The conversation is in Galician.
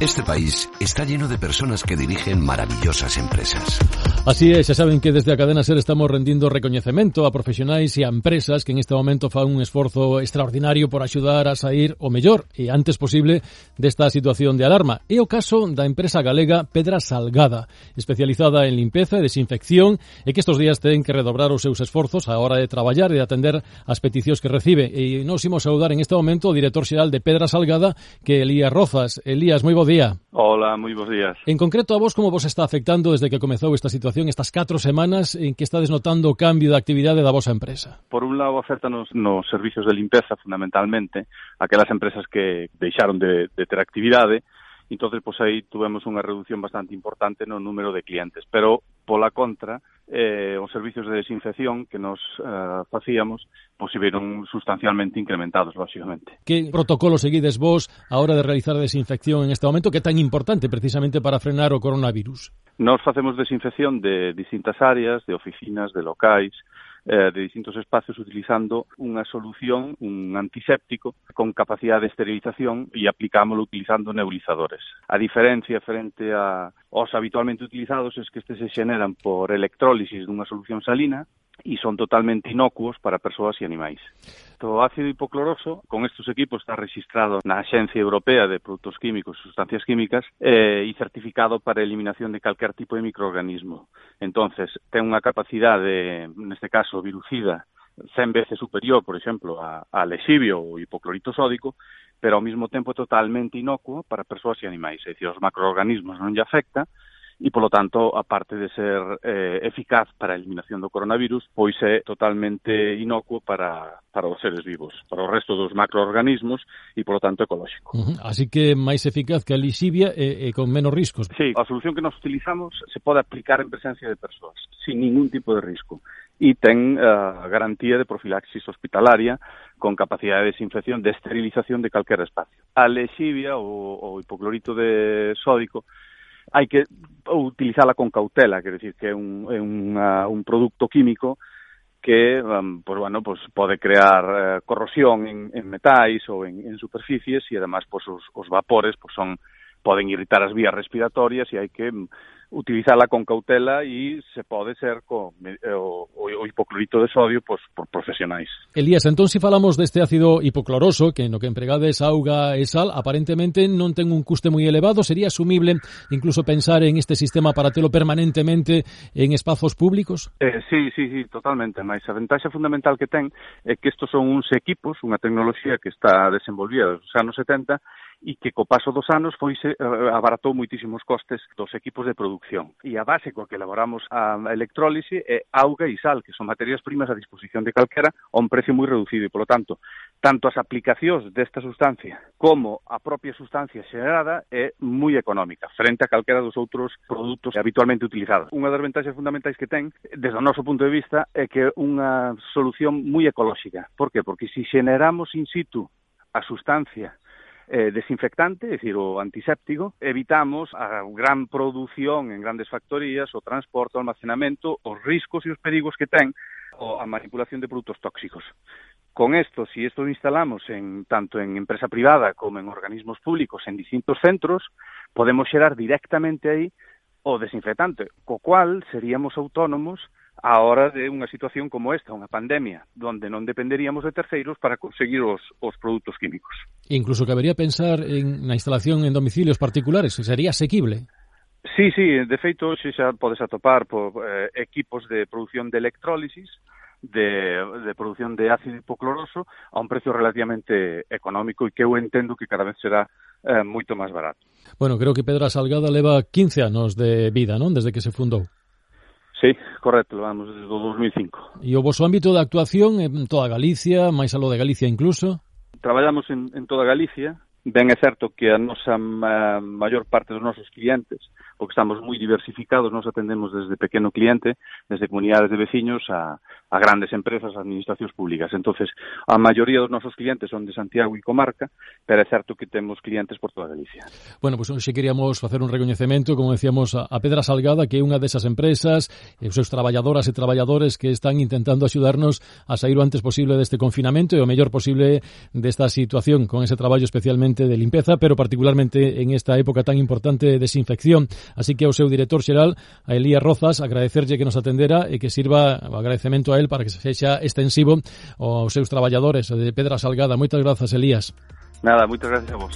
Este país está lleno de personas que dirigen maravillosas empresas. Así é, xa saben que desde a cadena SER estamos rendindo recoñecemento a profesionais e a empresas que en este momento fan un esforzo extraordinario por axudar a sair o mellor e antes posible desta situación de alarma. É o caso da empresa galega Pedra Salgada, especializada en limpeza e desinfección e que estos días ten que redobrar os seus esforzos a hora de traballar e de atender as peticións que recibe. E nos imos saudar en este momento o director xeral de Pedra Salgada, que Elías Rozas. Elías, moi bo día. Hola, moi bons días. En concreto, a vos como vos está afectando desde que comezou esta situación, estas catro semanas en que estades notando o cambio de actividade da vosa empresa? Por un lado, afectanos nos servicios de limpeza, fundamentalmente, aquelas empresas que deixaron de, de ter actividade, entonces pois aí tuvemos unha reducción bastante importante no número de clientes, pero Pola contra, eh, os servicios de desinfección que nos eh, facíamos pois se viron sustancialmente incrementados, lóxicamente. Que protocolo seguides vos a hora de realizar a desinfección en este momento que é tan importante precisamente para frenar o coronavirus? Nos facemos desinfección de distintas áreas, de oficinas, de locais, eh, de distintos espacios utilizando unha solución, un antiséptico con capacidade de esterilización e aplicámoslo utilizando nebulizadores. A diferencia frente a os habitualmente utilizados es que estes se xeneran por electrólisis dunha solución salina e son totalmente inocuos para persoas e animais. O ácido hipocloroso con estes equipos está registrado na Axencia Europea de Produtos Químicos e Sustancias Químicas eh, e certificado para a eliminación de calquer tipo de microorganismo. entonces ten unha capacidade, neste caso, virucida 100 veces superior, por exemplo, a, a lexivio ou hipoclorito sódico, pero ao mesmo tempo totalmente inocuo para persoas e animais. É dicir, os macroorganismos non lle afecta, e, polo tanto, aparte de ser eh, eficaz para a eliminación do coronavirus, pois é totalmente inocuo para, para os seres vivos, para o resto dos macroorganismos e, polo tanto, ecolóxico. Uh -huh. Así que máis eficaz que a lixivia e, eh, e eh, con menos riscos. Sí, a solución que nos utilizamos se pode aplicar en presencia de persoas, sin ningún tipo de risco e ten uh, garantía de profilaxis hospitalaria con capacidade de desinfección, de esterilización de calquer espacio. A lexivia ou o hipoclorito de sódico hai que utilizala con cautela, quero dicir que é un, eh, é unha, un produto químico que um, pues, bueno, pues, pode crear eh, corrosión en, en metais ou en, en superficies e además pues, os, os vapores pues, son poden irritar as vías respiratorias e hai que mm, utilizala con cautela e se pode ser co, eh, o, o hipoclorito de sodio pois, por profesionais. Elías, entón se falamos deste ácido hipocloroso, que no que empregades auga e sal, aparentemente non ten un custe moi elevado, sería asumible incluso pensar en este sistema para telo permanentemente en espazos públicos? Eh, sí, sí, sí, totalmente, mas a ventaxa fundamental que ten é que estos son uns equipos, unha tecnoloxía que está desenvolvida nos anos 70 e que co paso dos anos foise eh, abaratou moitísimos costes dos equipos de producción. E a base coa que elaboramos a electrólise é auga e sal, que son materias primas a disposición de calquera a un precio moi reducido e, polo tanto, tanto as aplicacións desta sustancia como a propia sustancia xerada é moi económica frente a calquera dos outros produtos habitualmente utilizados. Unha das ventaxas fundamentais que ten, desde o noso punto de vista, é que é unha solución moi ecolóxica. Por que? Porque se xeneramos in situ a sustancia eh, desinfectante, é dicir, o antiséptico, evitamos a gran produción en grandes factorías, o transporte, o almacenamento, os riscos e os perigos que ten a manipulación de produtos tóxicos. Con esto, si esto lo instalamos en, tanto en empresa privada como en organismos públicos, en distintos centros, podemos xerar directamente aí o desinfectante, co cual seríamos autónomos á hora de unha situación como esta, unha pandemia, donde non dependeríamos de terceiros para conseguir os, os produtos químicos. Incluso cabería pensar en na instalación en domicilios particulares, sería asequible? Sí, sí, de feito xe xa podes atopar por eh, equipos de produción de electrólisis, de, de produción de ácido hipocloroso a un precio relativamente económico e que eu entendo que cada vez será eh, moito máis barato. Bueno, creo que Pedra Salgada leva 15 anos de vida, non? Desde que se fundou. Sí, correcto, vamos desde o 2005. E o vosso ámbito de actuación en toda Galicia, máis aló de Galicia incluso? Traballamos en, en toda Galicia, ben é certo que a nosa a maior parte dos nosos clientes, porque estamos moi diversificados, nos atendemos desde pequeno cliente, desde comunidades de veciños a, a grandes empresas, a administracións públicas. Entonces, a maioría dos nosos clientes son de Santiago e comarca, pero é certo que temos clientes por toda Galicia. Bueno, pois pues, hoxe queríamos facer un recoñecemento, como decíamos, a Pedra Salgada, que é unha desas empresas, e os seus traballadoras e traballadores que están intentando axudarnos a sair o antes posible deste confinamento e o mellor posible desta situación, con ese traballo especialmente de limpeza, pero particularmente en esta época tan importante de desinfección. Así que ao seu director xeral, a Elía Rozas, agradecerlle que nos atendera e que sirva o agradecemento a Israel para que se sexa extensivo aos seus traballadores de Pedra Salgada. Moitas grazas, Elías. Nada, moitas gracias a vos.